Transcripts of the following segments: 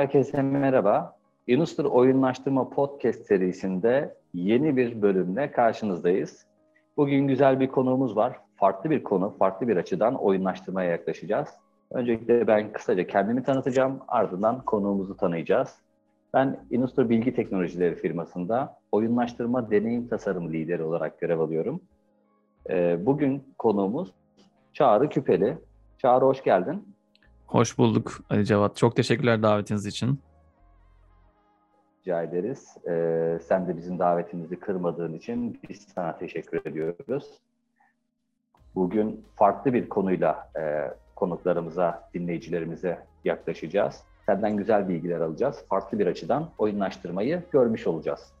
Herkese merhaba. Yunus'tur Oyunlaştırma Podcast serisinde yeni bir bölümle karşınızdayız. Bugün güzel bir konuğumuz var. Farklı bir konu, farklı bir açıdan oyunlaştırmaya yaklaşacağız. Öncelikle ben kısaca kendimi tanıtacağım, ardından konuğumuzu tanıyacağız. Ben Inustur Bilgi Teknolojileri firmasında oyunlaştırma deneyim tasarım lideri olarak görev alıyorum. Ee, bugün konuğumuz Çağrı Küpeli. Çağrı hoş geldin. Hoş bulduk Ali Cevat. Çok teşekkürler davetiniz için. Rica ederiz. Ee, sen de bizim davetimizi kırmadığın için biz sana teşekkür ediyoruz. Bugün farklı bir konuyla e, konuklarımıza, dinleyicilerimize yaklaşacağız. Senden güzel bilgiler alacağız. Farklı bir açıdan oyunlaştırmayı görmüş olacağız.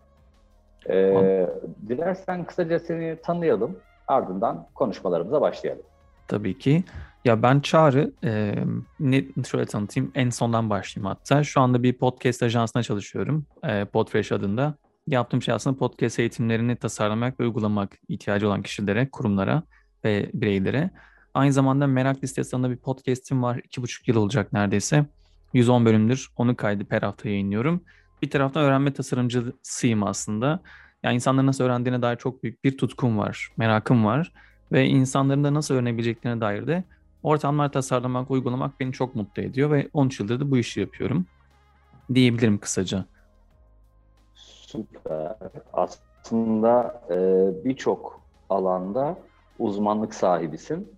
Ee, dilersen kısaca seni tanıyalım. Ardından konuşmalarımıza başlayalım. Tabii ki. Ya ben Çağrı, e, ne, şöyle tanıtayım, en sondan başlayayım hatta. Şu anda bir podcast ajansına çalışıyorum, e, Podfresh adında. Yaptığım şey aslında podcast eğitimlerini tasarlamak ve uygulamak ihtiyacı olan kişilere, kurumlara ve bireylere. Aynı zamanda Merak Listesi adında bir podcast'im var. İki buçuk yıl olacak neredeyse. 110 bölümdür. Onu kaydı per hafta yayınlıyorum. Bir taraftan öğrenme tasarımcısıyım aslında. Yani insanların nasıl öğrendiğine dair çok büyük bir tutkum var, merakım var. Ve insanların da nasıl öğrenebileceklerine dair de ortamlar tasarlamak, uygulamak beni çok mutlu ediyor ve 13 yıldır da bu işi yapıyorum diyebilirim kısaca. Süper. Aslında e, birçok alanda uzmanlık sahibisin.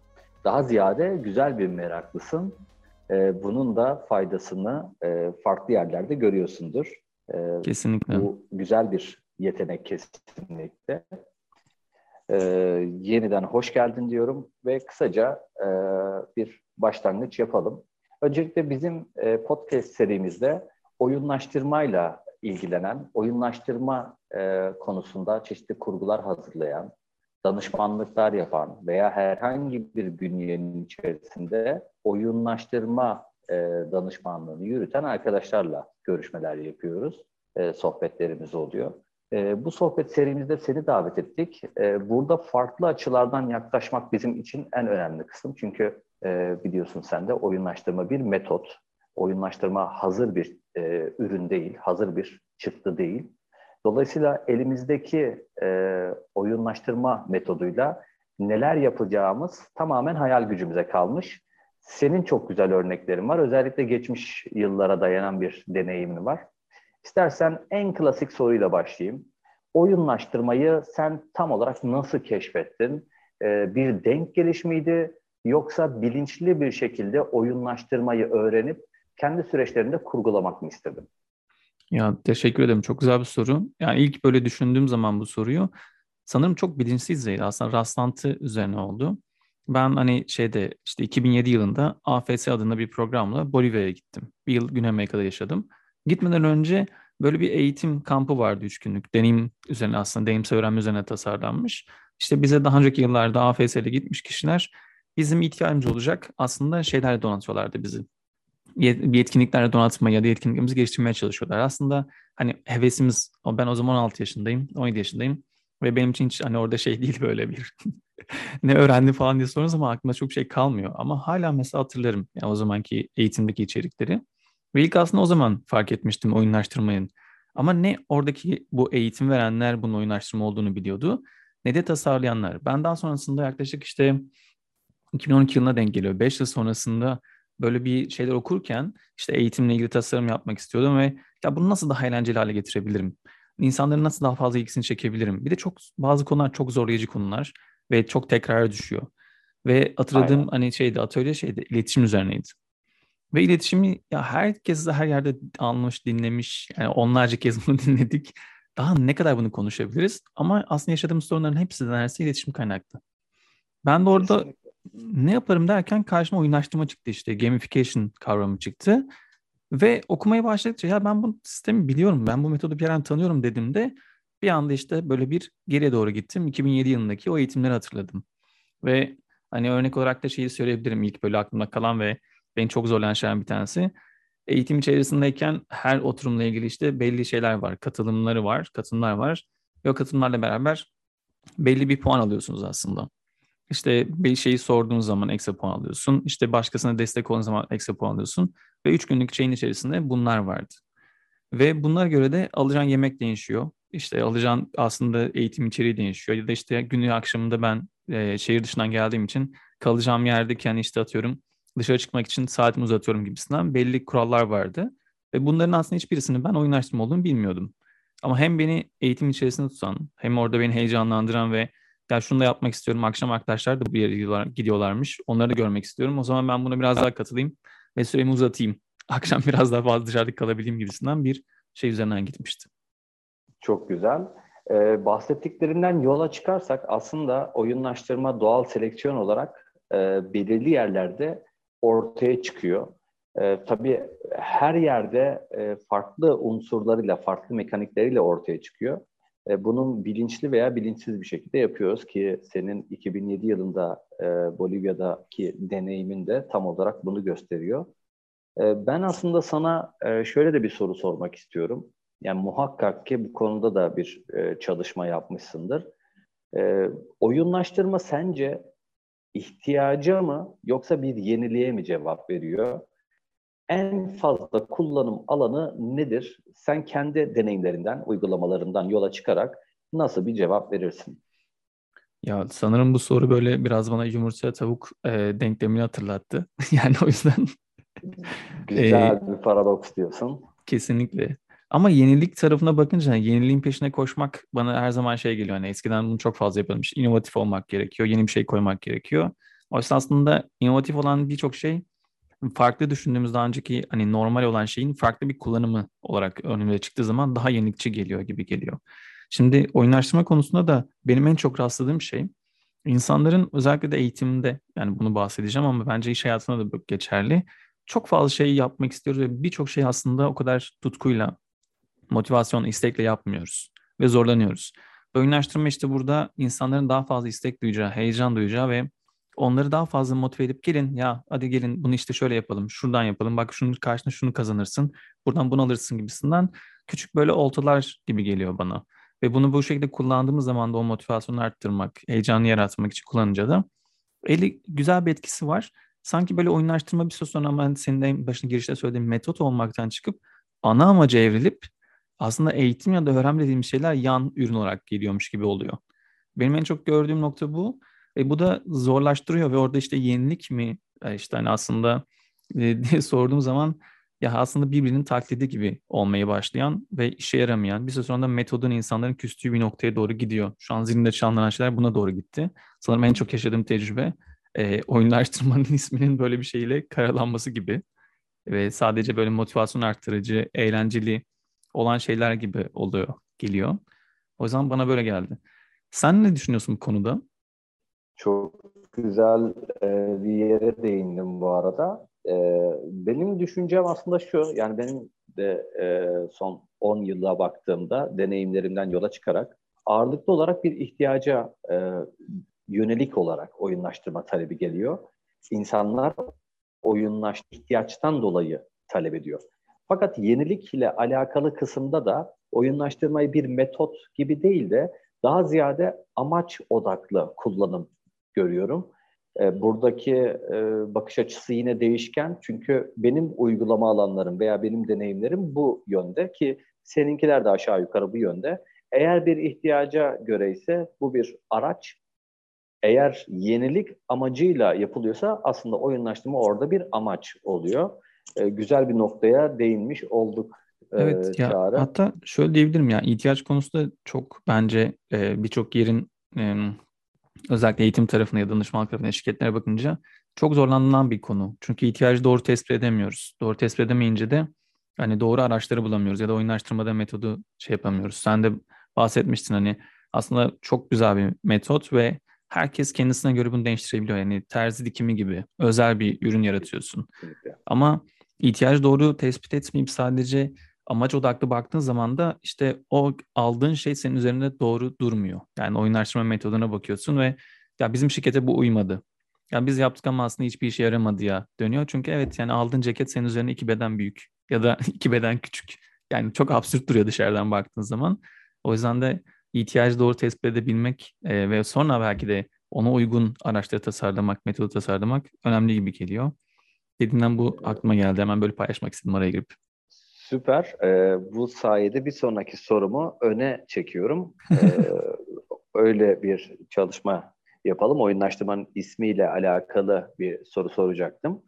Daha ziyade güzel bir meraklısın. E, bunun da faydasını e, farklı yerlerde görüyorsundur. E, kesinlikle. Bu güzel bir yetenek kesinlikle. E, yeniden hoş geldin diyorum ve kısaca e, bir başlangıç yapalım. Öncelikle bizim e, podcast serimizde oyunlaştırmayla ilgilenen, oyunlaştırma e, konusunda çeşitli kurgular hazırlayan, danışmanlıklar yapan veya herhangi bir bünyenin içerisinde oyunlaştırma e, danışmanlığını yürüten arkadaşlarla görüşmeler yapıyoruz. E, sohbetlerimiz oluyor. E, bu sohbet serimizde seni davet ettik. E, burada farklı açılardan yaklaşmak bizim için en önemli kısım. Çünkü e, biliyorsun sen de oyunlaştırma bir metot. Oyunlaştırma hazır bir e, ürün değil, hazır bir çıktı değil. Dolayısıyla elimizdeki e, oyunlaştırma metoduyla neler yapacağımız tamamen hayal gücümüze kalmış. Senin çok güzel örneklerin var. Özellikle geçmiş yıllara dayanan bir deneyimin var. İstersen en klasik soruyla başlayayım. Oyunlaştırmayı sen tam olarak nasıl keşfettin? Ee, bir denk geliş miydi? Yoksa bilinçli bir şekilde oyunlaştırmayı öğrenip kendi süreçlerinde kurgulamak mı istedin? Ya teşekkür ederim. Çok güzel bir soru. Yani ilk böyle düşündüğüm zaman bu soruyu sanırım çok bilinçsiz düzeyde aslında rastlantı üzerine oldu. Ben hani şeyde işte 2007 yılında AFS adında bir programla Bolivya'ya gittim. Bir yıl Güney Amerika'da yaşadım. Gitmeden önce böyle bir eğitim kampı vardı üç günlük. Deneyim üzerine aslında deneyimsel öğrenme üzerine tasarlanmış. İşte bize daha önceki yıllarda AFS'de gitmiş kişiler bizim ihtiyacımız olacak aslında şeylerle donatıyorlardı bizi. Bir etkinliklerle donatma ya da etkinliklerimizi geliştirmeye çalışıyorlar. Aslında hani hevesimiz, ben o zaman 16 yaşındayım, 17 yaşındayım ve benim için hiç hani orada şey değil böyle bir ne öğrendi falan diye sorunuz ama aklımda çok şey kalmıyor. Ama hala mesela hatırlarım yani o zamanki eğitimdeki içerikleri. Ve ilk aslında o zaman fark etmiştim oyunlaştırmayın. Ama ne oradaki bu eğitim verenler bunun oyunlaştırma olduğunu biliyordu ne de tasarlayanlar. Ben daha sonrasında yaklaşık işte 2012 yılına denk geliyor. 5 yıl sonrasında böyle bir şeyler okurken işte eğitimle ilgili tasarım yapmak istiyordum ve ya bunu nasıl daha eğlenceli hale getirebilirim? İnsanların nasıl daha fazla ilgisini çekebilirim? Bir de çok bazı konular çok zorlayıcı konular ve çok tekrara düşüyor. Ve hatırladığım Aynen. hani şeydi atölye şeydi iletişim üzerineydi. Ve iletişimi ya herkes de her yerde almış, dinlemiş. Yani onlarca kez bunu dinledik. Daha ne kadar bunu konuşabiliriz? Ama aslında yaşadığımız sorunların hepsi de neredeyse iletişim kaynaklı. Ben de orada Kesinlikle. ne yaparım derken karşıma oyunlaştırma çıktı işte. Gamification kavramı çıktı. Ve okumaya başladıkça ya ben bu sistemi biliyorum, ben bu metodu bir yerden tanıyorum dediğimde bir anda işte böyle bir geriye doğru gittim. 2007 yılındaki o eğitimleri hatırladım. Ve hani örnek olarak da şeyi söyleyebilirim ilk böyle aklımda kalan ve beni çok zorlayan şeylerden bir tanesi. Eğitim içerisindeyken her oturumla ilgili işte belli şeyler var. Katılımları var, katılımlar var. Ve o katılımlarla beraber belli bir puan alıyorsunuz aslında. İşte bir şeyi sorduğun zaman ekstra puan alıyorsun. İşte başkasına destek olduğun zaman ekstra puan alıyorsun. Ve üç günlük şeyin içerisinde bunlar vardı. Ve bunlara göre de alacağın yemek değişiyor. İşte alacağın aslında eğitim içeriği değişiyor. Ya da işte günü akşamında ben e, şehir dışından geldiğim için kalacağım yerdeyken işte atıyorum dışarı çıkmak için saatimi uzatıyorum gibisinden belli kurallar vardı. Ve bunların aslında hiçbirisini ben oyunlaştırma olduğunu bilmiyordum. Ama hem beni eğitim içerisinde tutan, hem orada beni heyecanlandıran ve ya şunu da yapmak istiyorum. Akşam arkadaşlar da bu yere gidiyorlar, gidiyorlarmış. Onları da görmek istiyorum. O zaman ben buna biraz daha katılayım ve süremi uzatayım. Akşam biraz daha fazla dışarıda kalabileyim gibisinden bir şey üzerinden gitmişti. Çok güzel. Ee, bahsettiklerinden yola çıkarsak aslında oyunlaştırma doğal seleksiyon olarak e, belirli yerlerde ortaya çıkıyor. E, tabii her yerde e, farklı unsurlarıyla, farklı mekanikleriyle ortaya çıkıyor. E, bunun bilinçli veya bilinçsiz bir şekilde yapıyoruz ki senin 2007 yılında e, Bolivya'daki deneyimin de tam olarak bunu gösteriyor. E, ben aslında sana e, şöyle de bir soru sormak istiyorum. Yani muhakkak ki bu konuda da bir e, çalışma yapmışsındır. E, oyunlaştırma sence ihtiyaca mı yoksa bir yeniliğe mi cevap veriyor? En fazla kullanım alanı nedir? Sen kendi deneyimlerinden, uygulamalarından yola çıkarak nasıl bir cevap verirsin? Ya sanırım bu soru böyle biraz bana yumurta tavuk e, denklemini hatırlattı. yani o yüzden Güzel e, bir paradoks diyorsun. Kesinlikle. Ama yenilik tarafına bakınca yeniliğin peşine koşmak bana her zaman şey geliyor. Hani eskiden bunu çok fazla yapılmış. İnovatif olmak gerekiyor. Yeni bir şey koymak gerekiyor. Oysa aslında inovatif olan birçok şey farklı düşündüğümüz daha önceki hani normal olan şeyin farklı bir kullanımı olarak önümüze çıktığı zaman daha yenilikçi geliyor gibi geliyor. Şimdi oyunlaştırma konusunda da benim en çok rastladığım şey insanların özellikle de eğitimde yani bunu bahsedeceğim ama bence iş hayatında da geçerli. Çok fazla şey yapmak istiyoruz ve birçok şey aslında o kadar tutkuyla, motivasyon, istekle yapmıyoruz ve zorlanıyoruz. Oyunlaştırma işte burada insanların daha fazla istek duyacağı, heyecan duyacağı ve onları daha fazla motive edip gelin ya hadi gelin bunu işte şöyle yapalım, şuradan yapalım, bak şunun karşına şunu kazanırsın, buradan bunu alırsın gibisinden küçük böyle oltalar gibi geliyor bana. Ve bunu bu şekilde kullandığımız zaman da o motivasyonu arttırmak, heyecanı yaratmak için kullanınca da eli güzel bir etkisi var. Sanki böyle oyunlaştırma bir süre sonra ama senin de başına girişte söylediğim metot olmaktan çıkıp ana amaca evrilip aslında eğitim ya da öğrenme dediğimiz şeyler yan ürün olarak geliyormuş gibi oluyor. Benim en çok gördüğüm nokta bu. E, bu da zorlaştırıyor ve orada işte yenilik mi e, işte hani aslında e, diye sorduğum zaman ya aslında birbirinin taklidi gibi olmaya başlayan ve işe yaramayan bir süre sonra da metodun insanların küstüğü bir noktaya doğru gidiyor. Şu an zihnimde canlanan şeyler buna doğru gitti. Sanırım en çok yaşadığım tecrübe e, oyunlaştırmanın isminin böyle bir şeyle karalanması gibi ve sadece böyle motivasyon arttırıcı, eğlenceli olan şeyler gibi oluyor, geliyor. O yüzden bana böyle geldi. Sen ne düşünüyorsun bu konuda? Çok güzel e, bir yere değindim bu arada. E, benim düşüncem aslında şu, yani benim de e, son 10 yıla baktığımda deneyimlerimden yola çıkarak ağırlıklı olarak bir ihtiyaca e, yönelik olarak oyunlaştırma talebi geliyor. İnsanlar oyunlaş ihtiyaçtan dolayı talep ediyor. Fakat yenilik ile alakalı kısımda da oyunlaştırmayı bir metot gibi değil de daha ziyade amaç odaklı kullanım görüyorum. E, buradaki e, bakış açısı yine değişken çünkü benim uygulama alanlarım veya benim deneyimlerim bu yönde ki seninkiler de aşağı yukarı bu yönde. Eğer bir ihtiyaca göre ise bu bir araç. Eğer yenilik amacıyla yapılıyorsa aslında oyunlaştırma orada bir amaç oluyor. E, güzel bir noktaya değinmiş olduk Evet ya Çağrı. hatta şöyle diyebilirim ya ihtiyaç konusu da çok bence e, birçok yerin e, özellikle eğitim tarafına ya danışmanlık tarafına şirketlere bakınca çok zorlanılan bir konu. Çünkü ihtiyacı doğru tespit edemiyoruz. Doğru tespit edemeyince de hani doğru araçları bulamıyoruz ya da oyunlaştırmada metodu şey yapamıyoruz. Sen de bahsetmiştin hani aslında çok güzel bir metot ve herkes kendisine göre bunu değiştirebiliyor. Yani terzi dikimi gibi özel bir ürün yaratıyorsun. Ama ihtiyacı doğru tespit etmeyip sadece amaç odaklı baktığın zaman da işte o aldığın şey senin üzerinde doğru durmuyor. Yani oyunlaştırma metoduna bakıyorsun ve ya bizim şirkete bu uymadı. Ya biz yaptık ama aslında hiçbir işe yaramadı ya dönüyor. Çünkü evet yani aldığın ceket senin üzerine iki beden büyük ya da iki beden küçük. Yani çok absürt duruyor dışarıdan baktığın zaman. O yüzden de ihtiyacı doğru tespit edebilmek e, ve sonra belki de ona uygun araçları tasarlamak, metodu tasarlamak önemli gibi geliyor. dediğinden bu aklıma geldi. Hemen böyle paylaşmak istedim araya girip. Süper. Ee, bu sayede bir sonraki sorumu öne çekiyorum. Ee, öyle bir çalışma yapalım. Oyunlaştırmanın ismiyle alakalı bir soru soracaktım.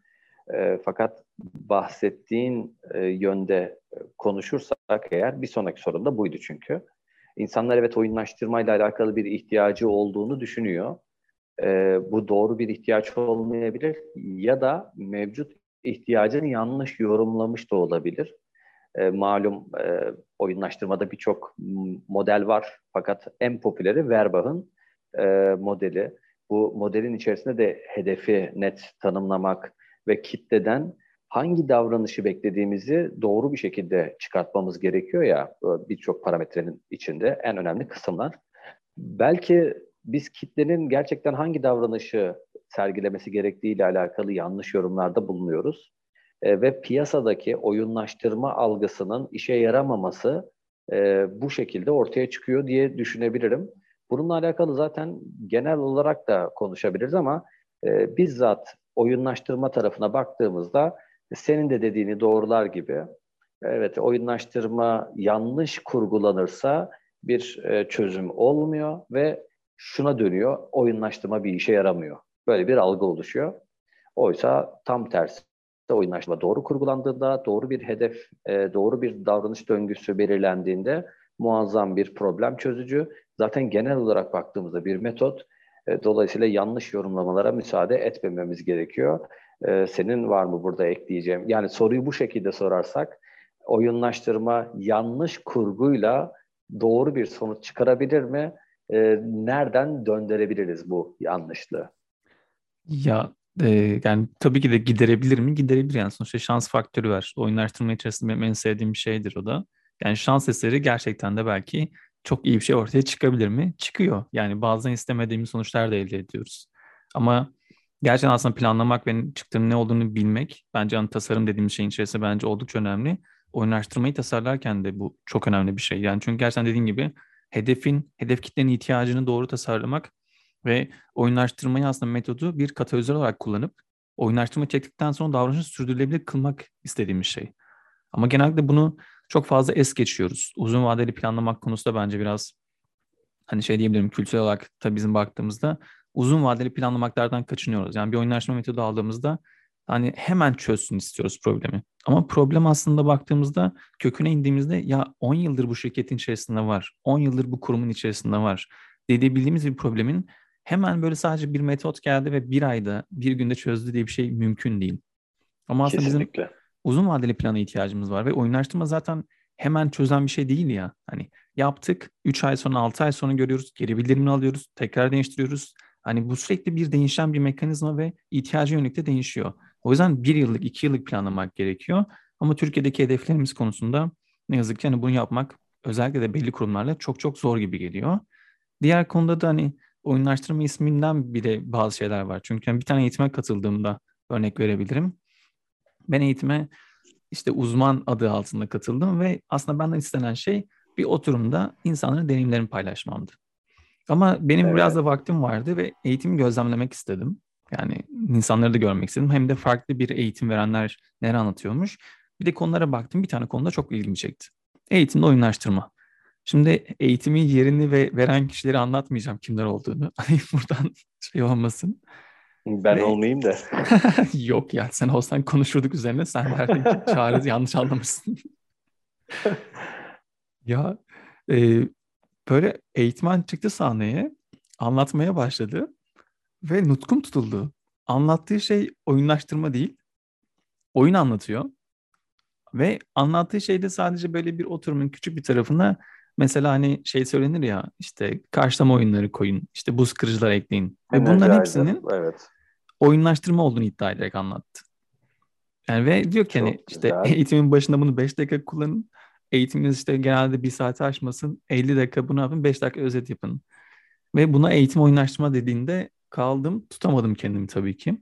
E, fakat bahsettiğin e, yönde konuşursak eğer bir sonraki sorum da buydu çünkü. İnsanlar evet oyunlaştırmayla alakalı bir ihtiyacı olduğunu düşünüyor. E, bu doğru bir ihtiyaç olmayabilir ya da mevcut ihtiyacını yanlış yorumlamış da olabilir. E, malum e, oyunlaştırmada birçok model var fakat en popüleri Verbach'ın e, modeli. Bu modelin içerisinde de hedefi net tanımlamak ve kitleden hangi davranışı beklediğimizi doğru bir şekilde çıkartmamız gerekiyor ya birçok parametrenin içinde en önemli kısımlar. Belki biz kitlenin gerçekten hangi davranışı sergilemesi gerektiği ile alakalı yanlış yorumlarda bulunuyoruz. E, ve piyasadaki oyunlaştırma algısının işe yaramaması e, bu şekilde ortaya çıkıyor diye düşünebilirim. Bununla alakalı zaten genel olarak da konuşabiliriz ama e, bizzat oyunlaştırma tarafına baktığımızda senin de dediğini doğrular gibi evet oyunlaştırma yanlış kurgulanırsa bir e, çözüm olmuyor ve şuna dönüyor oyunlaştırma bir işe yaramıyor. Böyle bir algı oluşuyor. Oysa tam tersi oyunlaştırma doğru kurgulandığında, doğru bir hedef, e, doğru bir davranış döngüsü belirlendiğinde muazzam bir problem çözücü. Zaten genel olarak baktığımızda bir metot. E, dolayısıyla yanlış yorumlamalara müsaade etmememiz gerekiyor. E, senin var mı burada ekleyeceğim? Yani soruyu bu şekilde sorarsak oyunlaştırma yanlış kurguyla doğru bir sonuç çıkarabilir mi? E, nereden döndürebiliriz bu yanlışlığı? Ya e, yani tabii ki de giderebilir mi? Giderebilir yani sonuçta şans faktörü var. Oyunlaştırma içerisinde benim en sevdiğim bir şeydir o da. Yani şans eseri gerçekten de belki çok iyi bir şey ortaya çıkabilir mi? Çıkıyor. Yani bazen istemediğimiz sonuçlar da elde ediyoruz. Ama gerçekten aslında planlamak ve çıktığının ne olduğunu bilmek bence hani tasarım dediğimiz şeyin içerisinde bence oldukça önemli. Oyunlaştırmayı tasarlarken de bu çok önemli bir şey. Yani çünkü gerçekten dediğin gibi hedefin, hedef kitlenin ihtiyacını doğru tasarlamak ve oyunlaştırmayı aslında metodu bir katalizör olarak kullanıp oyunlaştırma çektikten sonra davranışı sürdürülebilir kılmak istediğimiz şey. Ama genellikle bunu çok fazla es geçiyoruz. Uzun vadeli planlamak konusu da bence biraz hani şey diyebilirim kültürel olarak tabii bizim baktığımızda uzun vadeli planlamaklardan kaçınıyoruz. Yani bir oyunlaşma metodu aldığımızda hani hemen çözsün istiyoruz problemi. Ama problem aslında baktığımızda köküne indiğimizde ya 10 yıldır bu şirketin içerisinde var. 10 yıldır bu kurumun içerisinde var. Dediğimiz bir problemin hemen böyle sadece bir metot geldi ve bir ayda bir günde çözdü diye bir şey mümkün değil. Ama aslında Kesinlikle. bizim uzun vadeli plana ihtiyacımız var ve oyunlaştırma zaten hemen çözen bir şey değil ya. Hani yaptık 3 ay sonra 6 ay sonra görüyoruz geri bildirimini alıyoruz tekrar değiştiriyoruz. Hani bu sürekli bir değişen bir mekanizma ve ihtiyacı yönelik de değişiyor. O yüzden bir yıllık, iki yıllık planlamak gerekiyor. Ama Türkiye'deki hedeflerimiz konusunda ne yazık ki hani bunu yapmak özellikle de belli kurumlarla çok çok zor gibi geliyor. Diğer konuda da hani oyunlaştırma isminden bile bazı şeyler var. Çünkü yani bir tane eğitime katıldığımda örnek verebilirim. Ben eğitime işte uzman adı altında katıldım ve aslında benden istenen şey bir oturumda insanların deneyimlerini paylaşmamdı. Ama benim evet. biraz da vaktim vardı ve eğitimi gözlemlemek istedim. Yani insanları da görmek istedim. Hem de farklı bir eğitim verenler neler anlatıyormuş. Bir de konulara baktım. Bir tane konuda çok ilgimi çekti. Eğitimde oyunlaştırma. Şimdi eğitimin yerini ve veren kişileri anlatmayacağım kimler olduğunu. Hani buradan şey olmasın. Ben Ve... olmayayım da. Yok ya sen olsan konuşurduk üzerine sen verdin ki çağrı yanlış anlamışsın. ya e, böyle eğitmen çıktı sahneye anlatmaya başladı ve nutkum tutuldu. Anlattığı şey oyunlaştırma değil. Oyun anlatıyor. Ve anlattığı şey de sadece böyle bir oturumun küçük bir tarafına mesela hani şey söylenir ya işte karşılama oyunları koyun, işte buz kırıcılar ekleyin. Ve bunların hepsinin evet oyunlaştırma olduğunu iddia ederek anlattı. Yani ve diyor ki hani işte güzel. eğitimin başında bunu 5 dakika kullanın. Eğitiminiz işte genelde bir saate aşmasın. 50 dakika bunu yapın, 5 dakika özet yapın. Ve buna eğitim oyunlaştırma dediğinde kaldım, tutamadım kendimi tabii ki.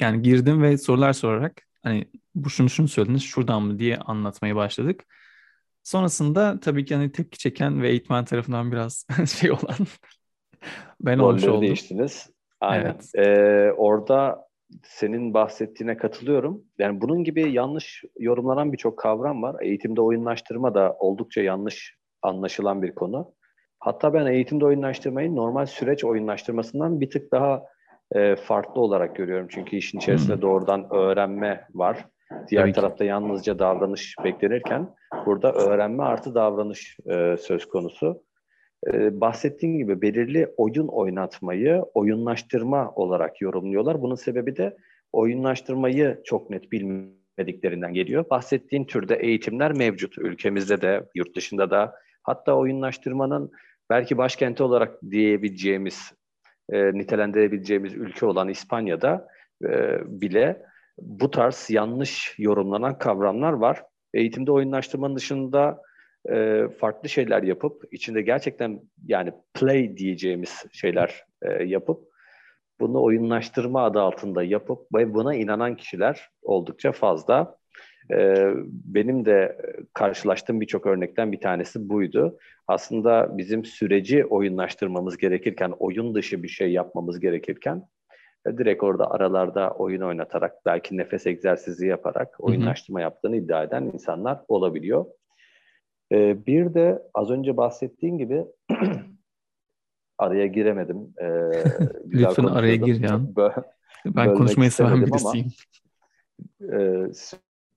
Yani girdim ve sorular sorarak hani bu şunu şunu söylediniz şuradan mı diye anlatmaya başladık. Sonrasında tabii ki hani tepki çeken ve eğitmen tarafından biraz şey olan ben olmuş oldum. değiştiniz. Aynen. Evet. Ee, orada senin bahsettiğine katılıyorum. Yani bunun gibi yanlış yorumlanan birçok kavram var. Eğitimde oyunlaştırma da oldukça yanlış anlaşılan bir konu. Hatta ben eğitimde oyunlaştırmayı normal süreç oyunlaştırmasından bir tık daha e, farklı olarak görüyorum. Çünkü işin içerisinde hmm. doğrudan öğrenme var. Diğer Tabii tarafta ki. yalnızca davranış beklenirken burada öğrenme artı davranış e, söz konusu. E, bahsettiğim gibi belirli oyun oynatmayı oyunlaştırma olarak yorumluyorlar. Bunun sebebi de oyunlaştırmayı çok net bilmediklerinden geliyor. Bahsettiğin türde eğitimler mevcut ülkemizde de, yurt dışında da. Hatta oyunlaştırmanın belki başkenti olarak diyebileceğimiz, e, nitelendirebileceğimiz ülke olan İspanya'da e, bile bu tarz yanlış yorumlanan kavramlar var. Eğitimde oyunlaştırmanın dışında e, farklı şeyler yapıp içinde gerçekten yani play diyeceğimiz şeyler e, yapıp bunu oyunlaştırma adı altında yapıp ve buna inanan kişiler oldukça fazla. E, benim de karşılaştığım birçok örnekten bir tanesi buydu. Aslında bizim süreci oyunlaştırmamız gerekirken, oyun dışı bir şey yapmamız gerekirken direkt orada aralarda oyun oynatarak, belki nefes egzersizi yaparak oyunlaştırma yaptığını iddia eden insanlar olabiliyor. Ee, bir de az önce bahsettiğin gibi araya giremedim. Ee, Lütfen araya gir ya. ben konuşmayı seven birisiyim. Ama, e,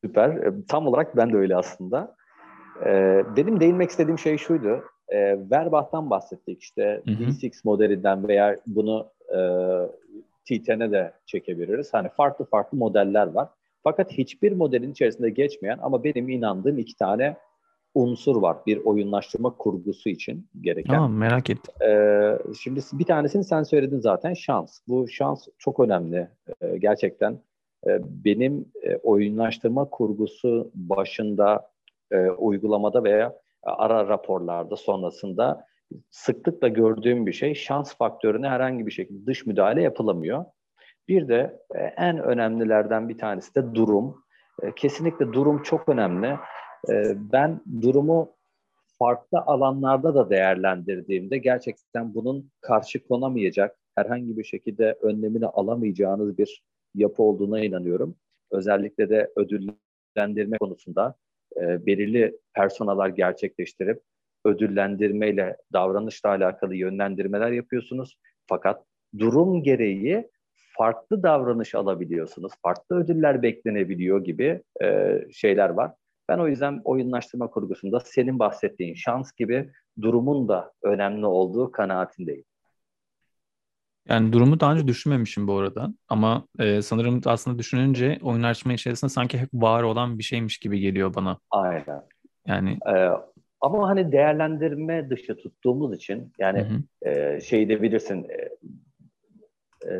süper. E, tam olarak ben de öyle aslında. E, benim değinmek istediğim şey şuydu. E, Verbach'tan bahsettik işte hı D6 modelinden veya bunu e, T10'e de çekebiliriz. Hani farklı farklı modeller var. Fakat hiçbir modelin içerisinde geçmeyen ama benim inandığım iki tane unsur var bir oyunlaştırma kurgusu için gereken. Tamam merak ettim. Ee, şimdi bir tanesini sen söyledin zaten şans. Bu şans çok önemli ee, gerçekten. E, benim e, oyunlaştırma kurgusu başında e, uygulamada veya ara raporlarda sonrasında sıklıkla gördüğüm bir şey şans faktörüne herhangi bir şekilde dış müdahale yapılamıyor. Bir de e, en önemlilerden bir tanesi de durum. E, kesinlikle durum çok önemli. Ee, ben durumu farklı alanlarda da değerlendirdiğimde gerçekten bunun karşı konamayacak, herhangi bir şekilde önlemini alamayacağınız bir yapı olduğuna inanıyorum. Özellikle de ödüllendirme konusunda e, belirli personalar gerçekleştirip ödüllendirmeyle, davranışla alakalı yönlendirmeler yapıyorsunuz. Fakat durum gereği farklı davranış alabiliyorsunuz, farklı ödüller beklenebiliyor gibi e, şeyler var. Ben o yüzden oyunlaştırma kurgusunda senin bahsettiğin şans gibi durumun da önemli olduğu kanaatindeyim. Yani durumu daha önce düşünmemişim bu arada ama e, sanırım aslında düşününce oyunlaştırma içerisinde sanki hep var olan bir şeymiş gibi geliyor bana. Aynen. Yani ee, ama hani değerlendirme dışı tuttuğumuz için yani hı hı. E, şey de bilirsin e, e,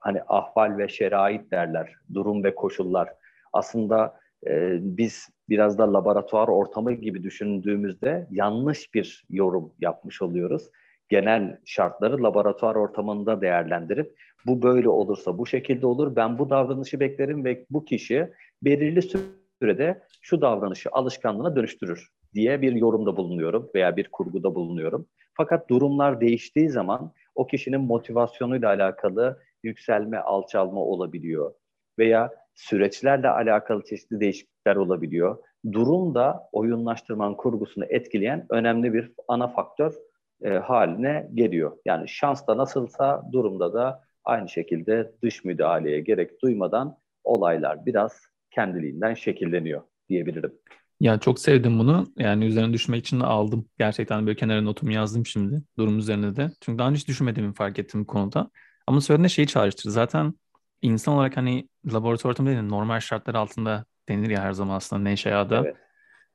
hani ahval ve şerait derler, durum ve koşullar. Aslında e, biz biraz da laboratuvar ortamı gibi düşündüğümüzde yanlış bir yorum yapmış oluyoruz. Genel şartları laboratuvar ortamında değerlendirip bu böyle olursa bu şekilde olur. Ben bu davranışı beklerim ve bu kişi belirli sürede şu davranışı alışkanlığına dönüştürür diye bir yorumda bulunuyorum veya bir kurguda bulunuyorum. Fakat durumlar değiştiği zaman o kişinin motivasyonuyla alakalı yükselme, alçalma olabiliyor. Veya süreçlerle alakalı çeşitli değişiklikler olabiliyor. Durum da oyunlaştırmanın kurgusunu etkileyen önemli bir ana faktör e, haline geliyor. Yani şansta nasılsa durumda da aynı şekilde dış müdahaleye gerek duymadan olaylar biraz kendiliğinden şekilleniyor diyebilirim. Ya çok sevdim bunu. Yani üzerine düşmek için de aldım. Gerçekten böyle kenara notumu yazdım şimdi durum üzerine de. Çünkü daha önce hiç düşünmediğimi fark ettim bu konuda. Ama söylediğinde şeyi çağrıştırdı. Zaten insan olarak hani laboratuvar ortamı değil normal şartlar altında denir ya her zaman aslında Neşeya'da. Evet.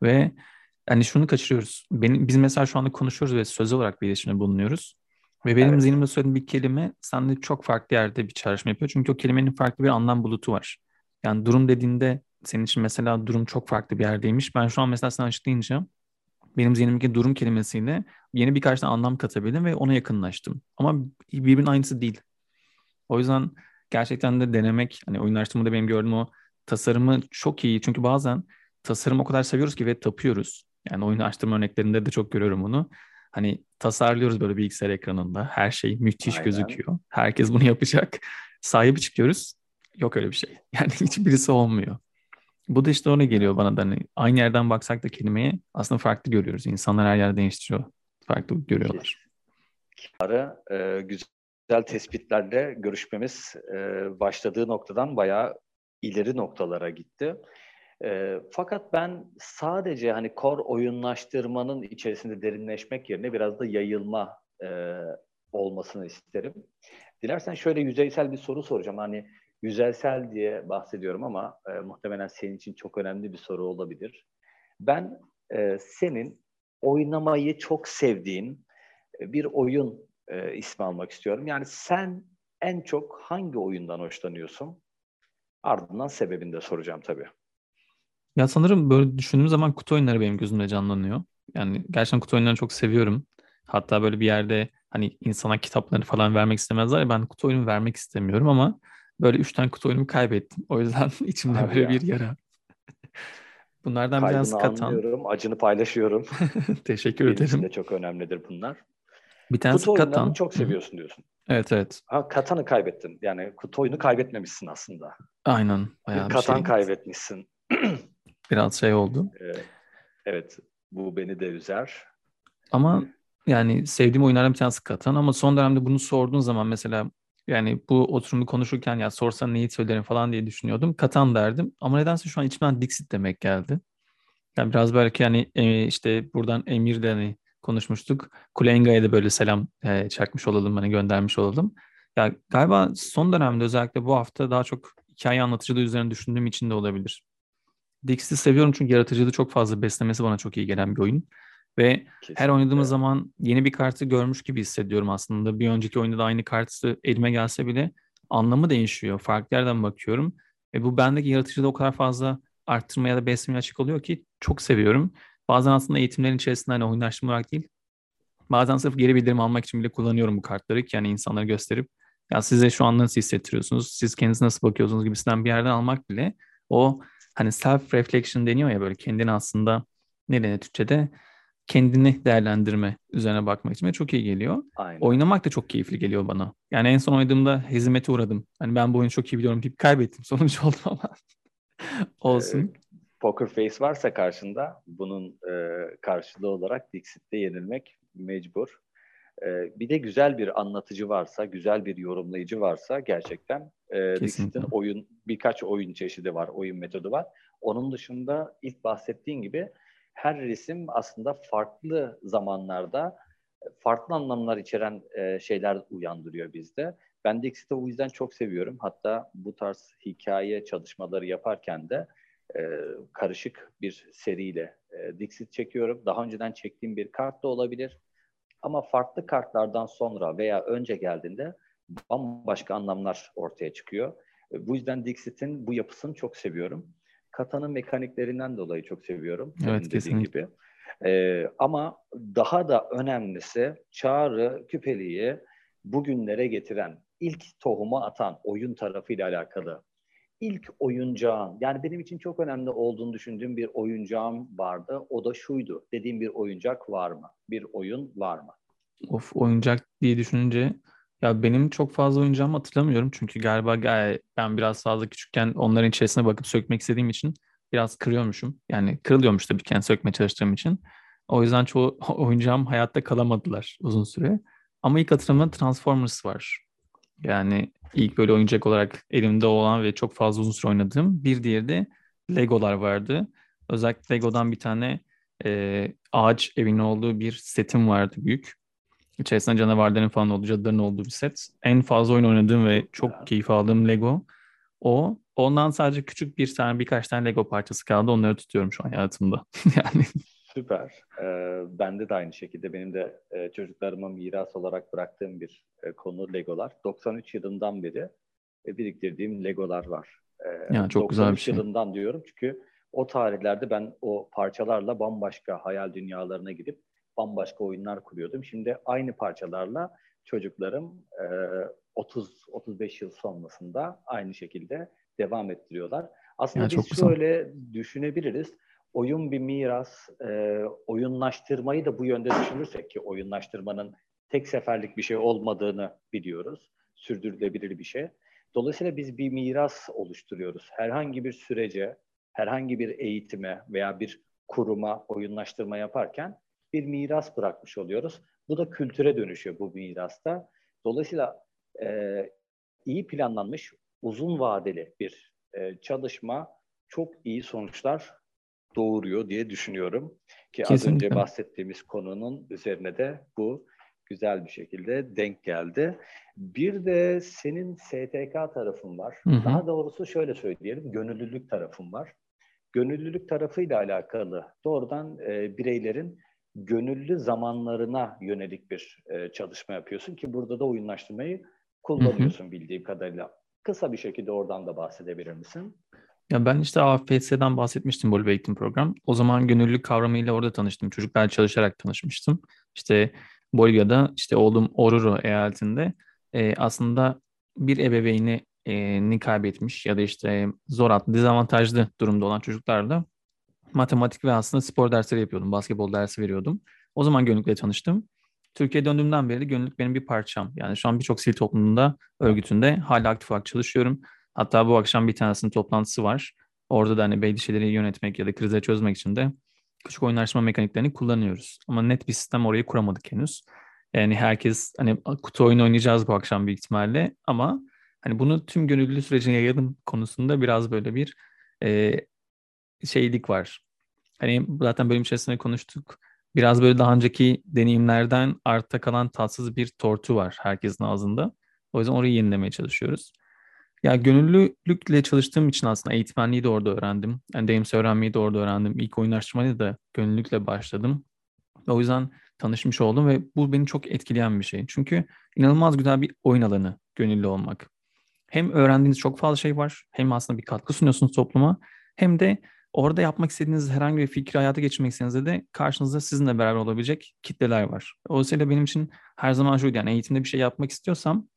Ve hani şunu kaçırıyoruz. Benim, biz mesela şu anda konuşuyoruz ve söz olarak bir iletişimde bulunuyoruz. Ve benim evet. zihnimde söylediğim bir kelime sende çok farklı yerde bir çağrışma yapıyor. Çünkü o kelimenin farklı bir anlam bulutu var. Yani durum dediğinde senin için mesela durum çok farklı bir yerdeymiş. Ben şu an mesela sana açıklayınca benim zihnimdeki durum kelimesiyle yeni birkaç tane anlam katabildim ve ona yakınlaştım. Ama birbirinin aynısı değil. O yüzden gerçekten de denemek hani oyunlaştırmada benim gördüğüm o tasarımı çok iyi. Çünkü bazen tasarım o kadar seviyoruz ki ve tapıyoruz. Yani oyunlaştırma örneklerinde de çok görüyorum bunu. Hani tasarlıyoruz böyle bilgisayar ekranında. Her şey müthiş Aynen. gözüküyor. Herkes bunu yapacak. Sahibi çıkıyoruz. yok öyle bir şey. Yani hiçbirisi olmuyor. Bu da işte ona geliyor bana da hani aynı yerden baksak da kelimeye aslında farklı görüyoruz. İnsanlar her yer değiştiriyor. Farklı görüyorlar. Ara e, güzel tespitlerle görüşmemiz e, başladığı noktadan bayağı ileri noktalara gitti. E, fakat ben sadece hani kor oyunlaştırmanın içerisinde derinleşmek yerine biraz da yayılma e, olmasını isterim. Dilersen şöyle yüzeysel bir soru soracağım. Hani yüzeysel diye bahsediyorum ama e, muhtemelen senin için çok önemli bir soru olabilir. Ben e, senin oynamayı çok sevdiğin e, bir oyun e, ismi almak istiyorum. Yani sen en çok hangi oyundan hoşlanıyorsun? Ardından sebebini de soracağım tabii. Ya sanırım böyle düşündüğüm zaman kutu oyunları benim gözümde canlanıyor. Yani gerçekten kutu oyunlarını çok seviyorum. Hatta böyle bir yerde hani insana kitaplarını falan vermek istemezler ya ben kutu oyunu vermek istemiyorum ama böyle üç tane kutu oyunumu kaybettim. O yüzden içimde Abi böyle ya. bir yara. Bunlardan bir tanesi Katan. anlıyorum, acını paylaşıyorum. Teşekkür Benim ederim. de çok önemlidir bunlar. Bir tanesi kutu Katan. çok seviyorsun diyorsun. Evet evet. Ha, Katan'ı kaybettin. Yani kutu oyunu kaybetmemişsin aslında. Aynen. Bayağı bir Katan şey kaybetmişsin. Biraz şey oldu. Ee, evet. Bu beni de üzer. Ama yani sevdiğim oyunlardan bir tanesi Katan ama son dönemde bunu sorduğun zaman mesela yani bu oturumu konuşurken ya sorsan neyi söylerim falan diye düşünüyordum. Katan derdim ama nedense şu an içimden Dixit demek geldi. Yani biraz belki hani e, işte buradan Emir de hani konuşmuştuk. Kulenga'ya da böyle selam e, çakmış olalım, hani göndermiş olalım. Ya galiba son dönemde özellikle bu hafta daha çok hikaye anlatıcılığı üzerine düşündüğüm için de olabilir. Dixit'i seviyorum çünkü yaratıcılığı çok fazla beslemesi bana çok iyi gelen bir oyun. Ve Kesinlikle. her oynadığımız zaman yeni bir kartı görmüş gibi hissediyorum aslında. Bir önceki oyunda da aynı kartı elime gelse bile anlamı değişiyor. Farklı yerden bakıyorum. Ve bu bendeki yaratıcılığı o kadar fazla arttırmaya da beslemeye açık oluyor ki çok seviyorum. Bazen aslında eğitimlerin içerisinde hani oyunlaştırma olarak değil, bazen sırf geri bildirim almak için bile kullanıyorum bu kartları ki yani insanlara gösterip ya size şu an nasıl hissettiriyorsunuz, siz kendinize nasıl bakıyorsunuz gibisinden bir yerden almak bile o hani self reflection deniyor ya böyle kendini aslında ne denir Türkçe'de kendini değerlendirme üzerine bakmak için çok iyi geliyor. Aynen. Oynamak da çok keyifli geliyor bana. Yani en son oynadığımda hizmete uğradım. Hani ben bu oyunu çok iyi biliyorum deyip kaybettim. Sonuç oldu ama olsun. Ee, poker face varsa karşında bunun e, karşılığı olarak Dixit'te yenilmek mecbur. E, bir de güzel bir anlatıcı varsa, güzel bir yorumlayıcı varsa gerçekten e, Dixit'in oyun birkaç oyun çeşidi var, oyun metodu var. Onun dışında ilk bahsettiğin gibi her resim aslında farklı zamanlarda farklı anlamlar içeren e, şeyler uyandırıyor bizde. Ben Dixit'i o yüzden çok seviyorum. Hatta bu tarz hikaye çalışmaları yaparken de e, karışık bir seriyle e, Dixit çekiyorum. Daha önceden çektiğim bir kart da olabilir. Ama farklı kartlardan sonra veya önce geldiğinde bambaşka anlamlar ortaya çıkıyor. E, bu yüzden Dixit'in bu yapısını çok seviyorum. Kata'nın mekaniklerinden dolayı çok seviyorum. Evet kesinlikle. Gibi. Ee, ama daha da önemlisi Çağrı Küpeli'yi bugünlere getiren, ilk tohumu atan oyun tarafıyla alakalı ilk oyuncağın yani benim için çok önemli olduğunu düşündüğüm bir oyuncağım vardı. O da şuydu. Dediğim bir oyuncak var mı? Bir oyun var mı? Of oyuncak diye düşününce ya benim çok fazla oyuncağımı hatırlamıyorum. Çünkü galiba ben biraz fazla küçükken onların içerisine bakıp sökmek istediğim için biraz kırıyormuşum. Yani kırılıyormuş tabii kendi sökmeye çalıştığım için. O yüzden çoğu oyuncağım hayatta kalamadılar uzun süre. Ama ilk hatırlamda Transformers var. Yani ilk böyle oyuncak olarak elimde olan ve çok fazla uzun süre oynadığım. Bir diğeri de Legolar vardı. Özellikle Lego'dan bir tane e, ağaç evinin olduğu bir setim vardı büyük. İçerisinde canavarların falan olduğu, cadıların olduğu bir set. En fazla oyun oynadığım ve çok keyif aldığım Lego o. Ondan sadece küçük bir tane birkaç tane Lego parçası kaldı. Onları tutuyorum şu an hayatımda. yani Süper. Ee, bende de aynı şekilde. Benim de e, çocuklarıma miras olarak bıraktığım bir e, konu Legolar. 93 yılından beri e, biriktirdiğim Legolar var. Ee, ya çok güzel bir şey. yılından diyorum çünkü o tarihlerde ben o parçalarla bambaşka hayal dünyalarına gidip bambaşka oyunlar kuruyordum. Şimdi aynı parçalarla çocuklarım e, 30-35 yıl sonrasında aynı şekilde devam ettiriyorlar. Aslında ya biz şöyle güzel. düşünebiliriz oyun bir miras, e, oyunlaştırmayı da bu yönde düşünürsek ki oyunlaştırmanın tek seferlik bir şey olmadığını biliyoruz. Sürdürülebilir bir şey. Dolayısıyla biz bir miras oluşturuyoruz. Herhangi bir sürece, herhangi bir eğitime veya bir kuruma oyunlaştırma yaparken bir miras bırakmış oluyoruz. Bu da kültüre dönüşüyor bu mirasta. Dolayısıyla e, iyi planlanmış, uzun vadeli bir e, çalışma çok iyi sonuçlar doğuruyor diye düşünüyorum. Ki Kesinlikle. az önce bahsettiğimiz konunun üzerine de bu güzel bir şekilde denk geldi. Bir de senin STK tarafın var. Hı hı. Daha doğrusu şöyle söyleyelim, gönüllülük tarafın var. Gönüllülük tarafıyla alakalı doğrudan e, bireylerin gönüllü zamanlarına yönelik bir e, çalışma yapıyorsun ki burada da oyunlaştırmayı kullanıyorsun hı hı. bildiğim kadarıyla. Kısa bir şekilde oradan da bahsedebilir misin? Ya ben işte AFS'den bahsetmiştim Bolivya Eğitim Program. O zaman gönüllülük kavramıyla orada tanıştım. Çocuklar çalışarak tanışmıştım. İşte Bolivya'da işte oğlum Oruro eyaletinde e, aslında bir ebeveyni e, ni kaybetmiş ya da işte zor atlı, dezavantajlı durumda olan çocuklarla matematik ve aslında spor dersleri yapıyordum. Basketbol dersi veriyordum. O zaman gönüllükle tanıştım. Türkiye döndüğümden beri de gönüllülük benim bir parçam. Yani şu an birçok sivil toplumunda, örgütünde hala aktif olarak çalışıyorum. Hatta bu akşam bir tanesinin toplantısı var. Orada da hani belli şeyleri yönetmek ya da krize çözmek için de küçük oyunlaşma mekaniklerini kullanıyoruz. Ama net bir sistem orayı kuramadık henüz. Yani herkes hani kutu oyunu oynayacağız bu akşam büyük ihtimalle ama hani bunu tüm gönüllü sürecine yayalım konusunda biraz böyle bir e, şeylik var. Hani zaten bölüm içerisinde konuştuk. Biraz böyle daha önceki deneyimlerden artta kalan tatsız bir tortu var herkesin ağzında. O yüzden orayı yenilemeye çalışıyoruz. Ya gönüllülükle çalıştığım için aslında eğitmenliği de orada öğrendim. Yani Dames öğrenmeyi de orada öğrendim. İlk oyun da gönüllülükle başladım. O yüzden tanışmış oldum ve bu beni çok etkileyen bir şey. Çünkü inanılmaz güzel bir oyun alanı gönüllü olmak. Hem öğrendiğiniz çok fazla şey var, hem aslında bir katkı sunuyorsunuz topluma, hem de orada yapmak istediğiniz herhangi bir fikri hayata geçirmek istediğinizde de karşınızda sizinle beraber olabilecek kitleler var. Dolayısıyla benim için her zaman şuydu yani eğitimde bir şey yapmak istiyorsam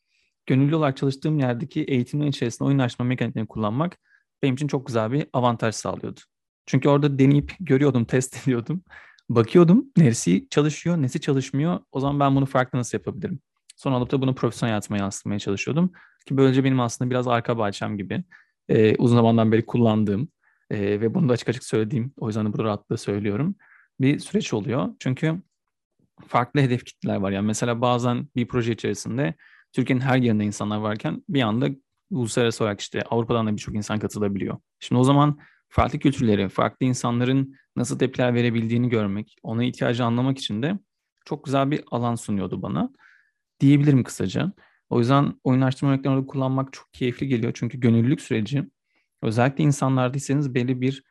gönüllü olarak çalıştığım yerdeki eğitimin içerisinde oyunlaşma mekaniklerini kullanmak benim için çok güzel bir avantaj sağlıyordu. Çünkü orada deneyip görüyordum, test ediyordum. Bakıyordum neresi çalışıyor, nesi çalışmıyor. O zaman ben bunu farklı nasıl yapabilirim? Sonra alıp da bunu profesyonel hayatıma yansıtmaya çalışıyordum. Ki böylece benim aslında biraz arka bahçem gibi e, uzun zamandan beri kullandığım e, ve bunu da açık açık söylediğim, o yüzden de burada rahatlıkla söylüyorum. Bir süreç oluyor. Çünkü farklı hedef kitleler var. Yani mesela bazen bir proje içerisinde Türkiye'nin her yerinde insanlar varken bir anda uluslararası olarak işte Avrupa'dan da birçok insan katılabiliyor. Şimdi o zaman farklı kültürleri, farklı insanların nasıl tepkiler verebildiğini görmek, ona ihtiyacı anlamak için de çok güzel bir alan sunuyordu bana. Diyebilirim kısaca. O yüzden oyunlaştırma örneklerini kullanmak çok keyifli geliyor. Çünkü gönüllülük süreci özellikle insanlardaysanız belli bir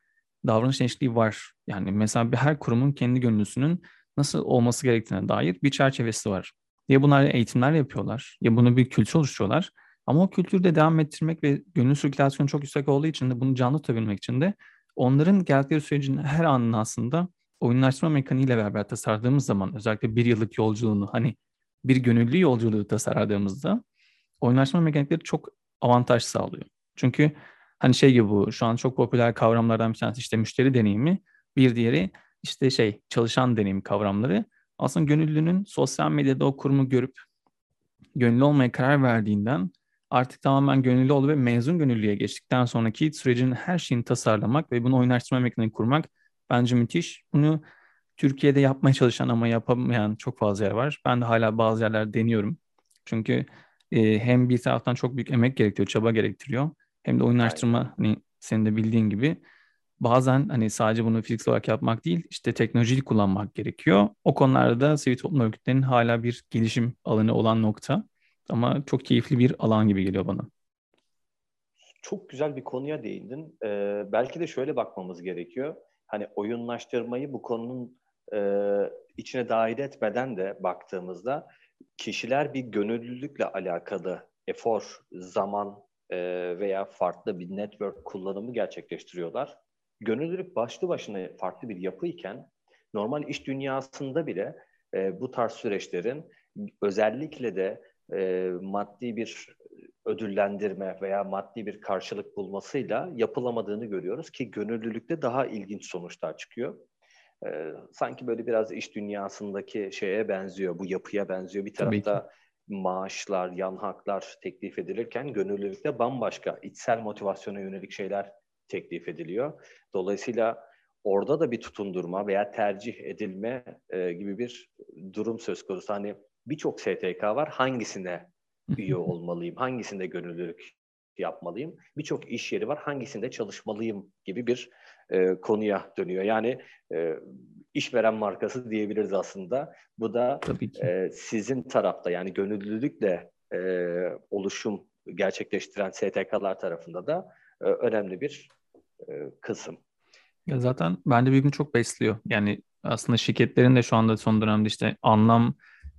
davranış değişikliği var. Yani mesela bir her kurumun kendi gönüllüsünün nasıl olması gerektiğine dair bir çerçevesi var. Ya bunlar eğitimler yapıyorlar ya bunu bir kültür oluşturuyorlar. Ama o kültürde devam ettirmek ve gönül sirkülasyonu çok yüksek olduğu için de bunu canlı tutabilmek için de onların geldikleri sürecin her anını aslında oyunlaştırma mekaniğiyle beraber tasarladığımız zaman özellikle bir yıllık yolculuğunu hani bir gönüllü yolculuğu tasarladığımızda oyunlaştırma mekanikleri çok avantaj sağlıyor. Çünkü hani şey gibi bu şu an çok popüler kavramlardan bir tanesi işte müşteri deneyimi bir diğeri işte şey çalışan deneyim kavramları aslında gönüllünün sosyal medyada o kurumu görüp gönüllü olmaya karar verdiğinden artık tamamen gönüllü oldu ve mezun gönüllüye geçtikten sonraki sürecin her şeyini tasarlamak ve bunu oynaştırma mekaniğini kurmak bence müthiş. Bunu Türkiye'de yapmaya çalışan ama yapamayan çok fazla yer var. Ben de hala bazı yerler deniyorum. Çünkü e, hem bir taraftan çok büyük emek gerektiriyor, çaba gerektiriyor. Hem de oyunlaştırma hani senin de bildiğin gibi bazen hani sadece bunu fiziksel olarak yapmak değil, işte teknolojiyi kullanmak gerekiyor. O konularda da sivil toplum örgütlerinin hala bir gelişim alanı olan nokta. Ama çok keyifli bir alan gibi geliyor bana. Çok güzel bir konuya değindin. Ee, belki de şöyle bakmamız gerekiyor. Hani oyunlaştırmayı bu konunun e, içine dahil etmeden de baktığımızda kişiler bir gönüllülükle alakalı efor, zaman e, veya farklı bir network kullanımı gerçekleştiriyorlar gönüllülük başlı başına farklı bir yapı iken normal iş dünyasında bile e, bu tarz süreçlerin özellikle de e, maddi bir ödüllendirme veya maddi bir karşılık bulmasıyla yapılamadığını görüyoruz ki gönüllülükte daha ilginç sonuçlar çıkıyor. E, sanki böyle biraz iş dünyasındaki şeye benziyor, bu yapıya benziyor. Bir tarafta maaşlar, yan haklar teklif edilirken gönüllülükte bambaşka içsel motivasyona yönelik şeyler teklif ediliyor. Dolayısıyla orada da bir tutundurma veya tercih edilme e, gibi bir durum söz konusu. Hani birçok STK var. Hangisine üye olmalıyım? Hangisinde gönüllülük yapmalıyım? Birçok iş yeri var. Hangisinde çalışmalıyım gibi bir e, konuya dönüyor. Yani e, işveren markası diyebiliriz aslında. Bu da e, sizin tarafta yani gönüllülükle e, oluşum gerçekleştiren STK'lar tarafında da e, önemli bir e, kısım. Ya zaten bence birbirini çok besliyor. Yani aslında şirketlerin de şu anda son dönemde işte anlam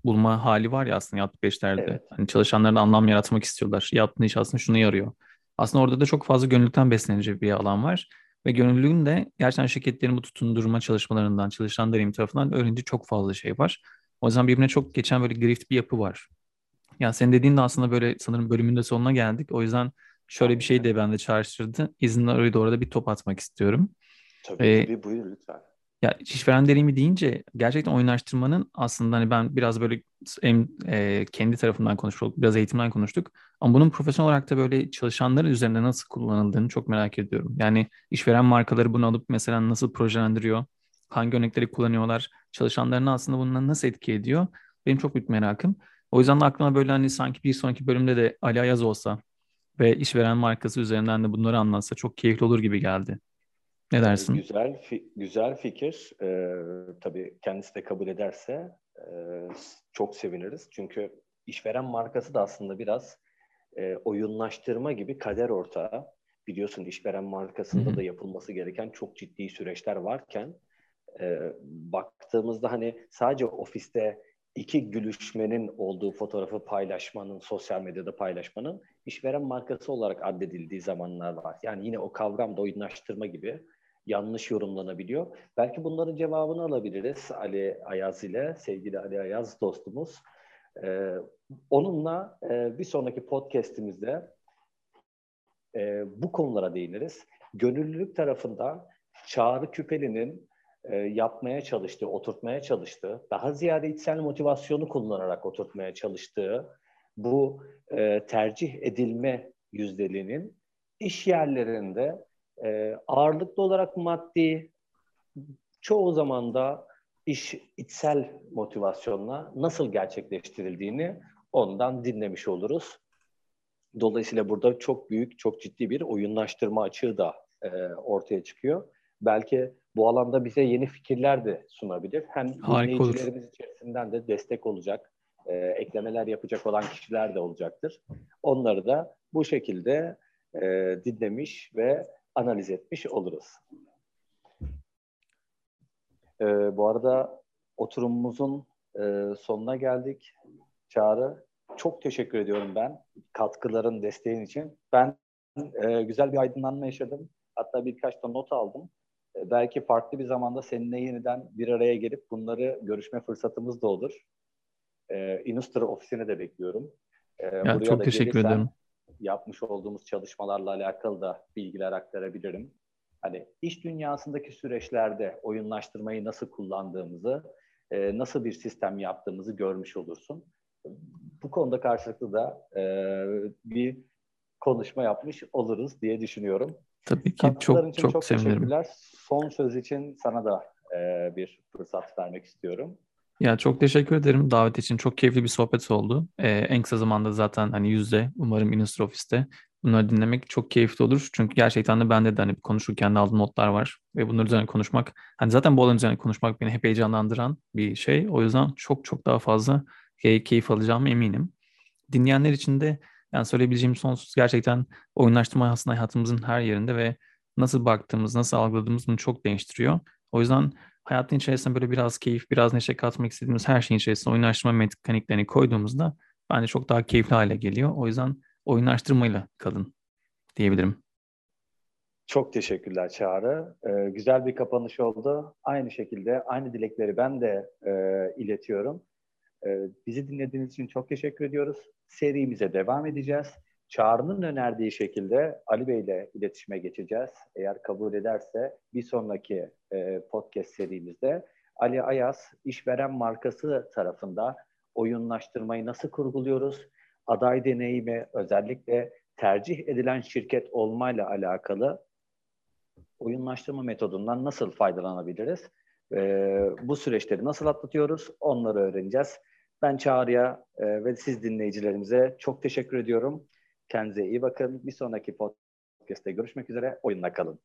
bulma hali var ya aslında yaptıkları işlerde. Evet. Hani çalışanların anlam yaratmak istiyorlar. Yaptığın iş aslında şunu yarıyor. Aslında orada da çok fazla gönüllülükten beslenecek bir alan var. Ve gönüllülüğün de gerçekten şirketlerin bu tutundurma çalışmalarından, çalışan deneyim tarafından öğrendiği çok fazla şey var. O yüzden birbirine çok geçen böyle grift bir yapı var. Yani senin dediğin de aslında böyle sanırım bölümün de sonuna geldik. O yüzden şöyle bir şey de bende çağrıştırdı. İzinle oraya doğru da bir top atmak istiyorum. Tabii ee, tabii buyur lütfen. Ya işveren deneyimi deyince gerçekten oyunlaştırmanın aslında hani ben biraz böyle em, e, kendi tarafından konuştuk, biraz eğitimden konuştuk. Ama bunun profesyonel olarak da böyle çalışanların üzerinde nasıl kullanıldığını çok merak ediyorum. Yani işveren markaları bunu alıp mesela nasıl projelendiriyor, hangi örnekleri kullanıyorlar, çalışanlarını aslında bundan nasıl etki ediyor? Benim çok büyük merakım. O yüzden de aklıma böyle hani sanki bir sonraki bölümde de Ali Ayaz olsa ve işveren markası üzerinden de bunları anlatsa çok keyifli olur gibi geldi. Ne ee, dersin? Güzel fi- güzel fikir. Ee, tabii kendisi de kabul ederse e, çok seviniriz. Çünkü işveren markası da aslında biraz e, oyunlaştırma gibi kader ortağı. Biliyorsun işveren markasında da yapılması gereken çok ciddi süreçler varken e, baktığımızda hani sadece ofiste iki gülüşmenin olduğu fotoğrafı paylaşmanın, sosyal medyada paylaşmanın işveren markası olarak addedildiği zamanlar var. Yani yine o kavram da oyunlaştırma gibi yanlış yorumlanabiliyor. Belki bunların cevabını alabiliriz Ali Ayaz ile, sevgili Ali Ayaz dostumuz. Ee, onunla e, bir sonraki podcastimizde e, bu konulara değiniriz. Gönüllülük tarafında Çağrı Küpeli'nin e, yapmaya çalıştığı, oturtmaya çalıştığı, daha ziyade içsel motivasyonu kullanarak oturtmaya çalıştığı bu e, tercih edilme yüzdeliğinin iş yerlerinde e, ağırlıklı olarak maddi, çoğu zaman da iş içsel motivasyonla nasıl gerçekleştirildiğini ondan dinlemiş oluruz. Dolayısıyla burada çok büyük, çok ciddi bir oyunlaştırma açığı da e, ortaya çıkıyor. Belki bu alanda bize yeni fikirler de sunabilir. Hem Harika dinleyicilerimiz olur. içerisinden de destek olacak, e, eklemeler yapacak olan kişiler de olacaktır. Onları da bu şekilde e, dinlemiş ve analiz etmiş oluruz. Ee, bu arada oturumumuzun e, sonuna geldik. Çağrı, çok teşekkür ediyorum ben katkıların, desteğin için. Ben e, güzel bir aydınlanma yaşadım. Hatta birkaç da not aldım. E, belki farklı bir zamanda seninle yeniden bir araya gelip bunları görüşme fırsatımız da olur. E, Inustra ofisine de bekliyorum. E, ya, çok teşekkür gelirsen, ederim yapmış olduğumuz çalışmalarla alakalı da bilgiler aktarabilirim. Hani iş dünyasındaki süreçlerde oyunlaştırmayı nasıl kullandığımızı, e, nasıl bir sistem yaptığımızı görmüş olursun. Bu konuda karşılıklı da e, bir konuşma yapmış oluruz diye düşünüyorum. Tabii ki çok için çok, çok sevinirim. Teşekkürler. Son söz için sana da e, bir fırsat vermek istiyorum. Ya çok teşekkür ederim davet için. Çok keyifli bir sohbet oldu. Ee, en kısa zamanda zaten hani yüzde umarım Industry Office'te bunları dinlemek çok keyifli olur. Çünkü gerçekten de bende de hani konuşurken de aldığım notlar var ve bunlar üzerine konuşmak hani zaten bu alan üzerine konuşmak beni hep heyecanlandıran bir şey. O yüzden çok çok daha fazla key- keyif alacağım eminim. Dinleyenler için de yani söyleyebileceğim sonsuz gerçekten oyunlaştırma aslında hayatımızın her yerinde ve nasıl baktığımız, nasıl algıladığımız bunu çok değiştiriyor. O yüzden hayatın içerisinde böyle biraz keyif, biraz neşe katmak istediğimiz her şeyin içerisinde oyunlaştırma mekaniklerini koyduğumuzda bence çok daha keyifli hale geliyor. O yüzden oyunlaştırmayla kalın diyebilirim. Çok teşekkürler Çağrı. Ee, güzel bir kapanış oldu. Aynı şekilde aynı dilekleri ben de e, iletiyorum. E, bizi dinlediğiniz için çok teşekkür ediyoruz. Serimize devam edeceğiz. Çağrı'nın önerdiği şekilde Ali Bey ile iletişime geçeceğiz. Eğer kabul ederse bir sonraki e, podcast serimizde Ali Ayas işveren markası tarafında oyunlaştırmayı nasıl kurguluyoruz? Aday deneyimi özellikle tercih edilen şirket olmayla alakalı oyunlaştırma metodundan nasıl faydalanabiliriz? Ee, bu süreçleri nasıl atlatıyoruz? Onları öğreneceğiz. Ben Çağrı'ya e, ve siz dinleyicilerimize çok teşekkür ediyorum. Kendinize iyi bakın. Bir sonraki podcast'te görüşmek üzere. Oyunla kalın.